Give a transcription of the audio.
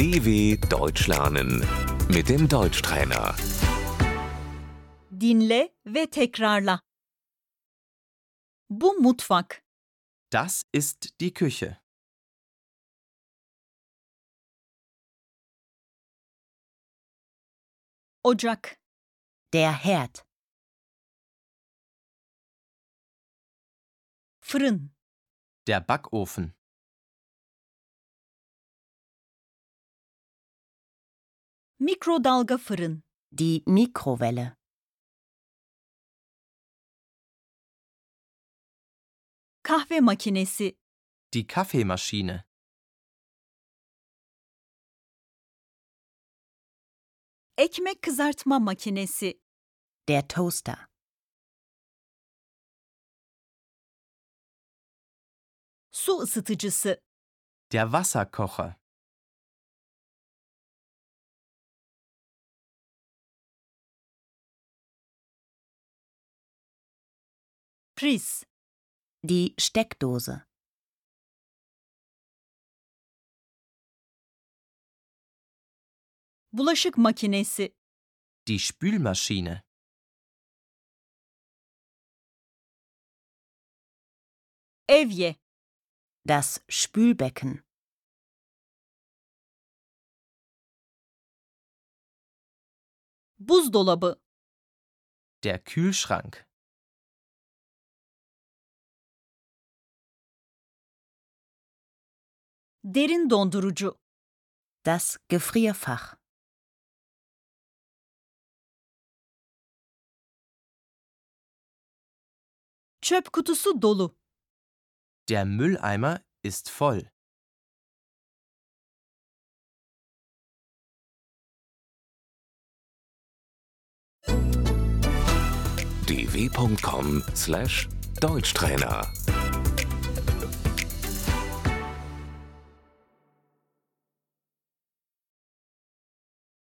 DW Deutsch lernen mit dem Deutschtrainer. Dinle ve tekrarla. Bu mutfak. Das ist die Küche. Ocak. Der Herd. Fırın. Der Backofen. Mikrodalga fırın. Die Mikrowelle. Kahve makinesi. Die Kaffeemaschine. Ekmek kızartma makinesi. Der Toaster. Su ısıtıcısı. Der Wasserkocher. Priz. Die Steckdose. Bulaşık makinesi. Die Spülmaschine. Evye. Das Spülbecken. Buzdolabı. Der Kühlschrank. Derin dondurucu. Das Gefrierfach. Çöp kutusu dolu. Der Mülleimer ist voll. dw.com/deutschtrainer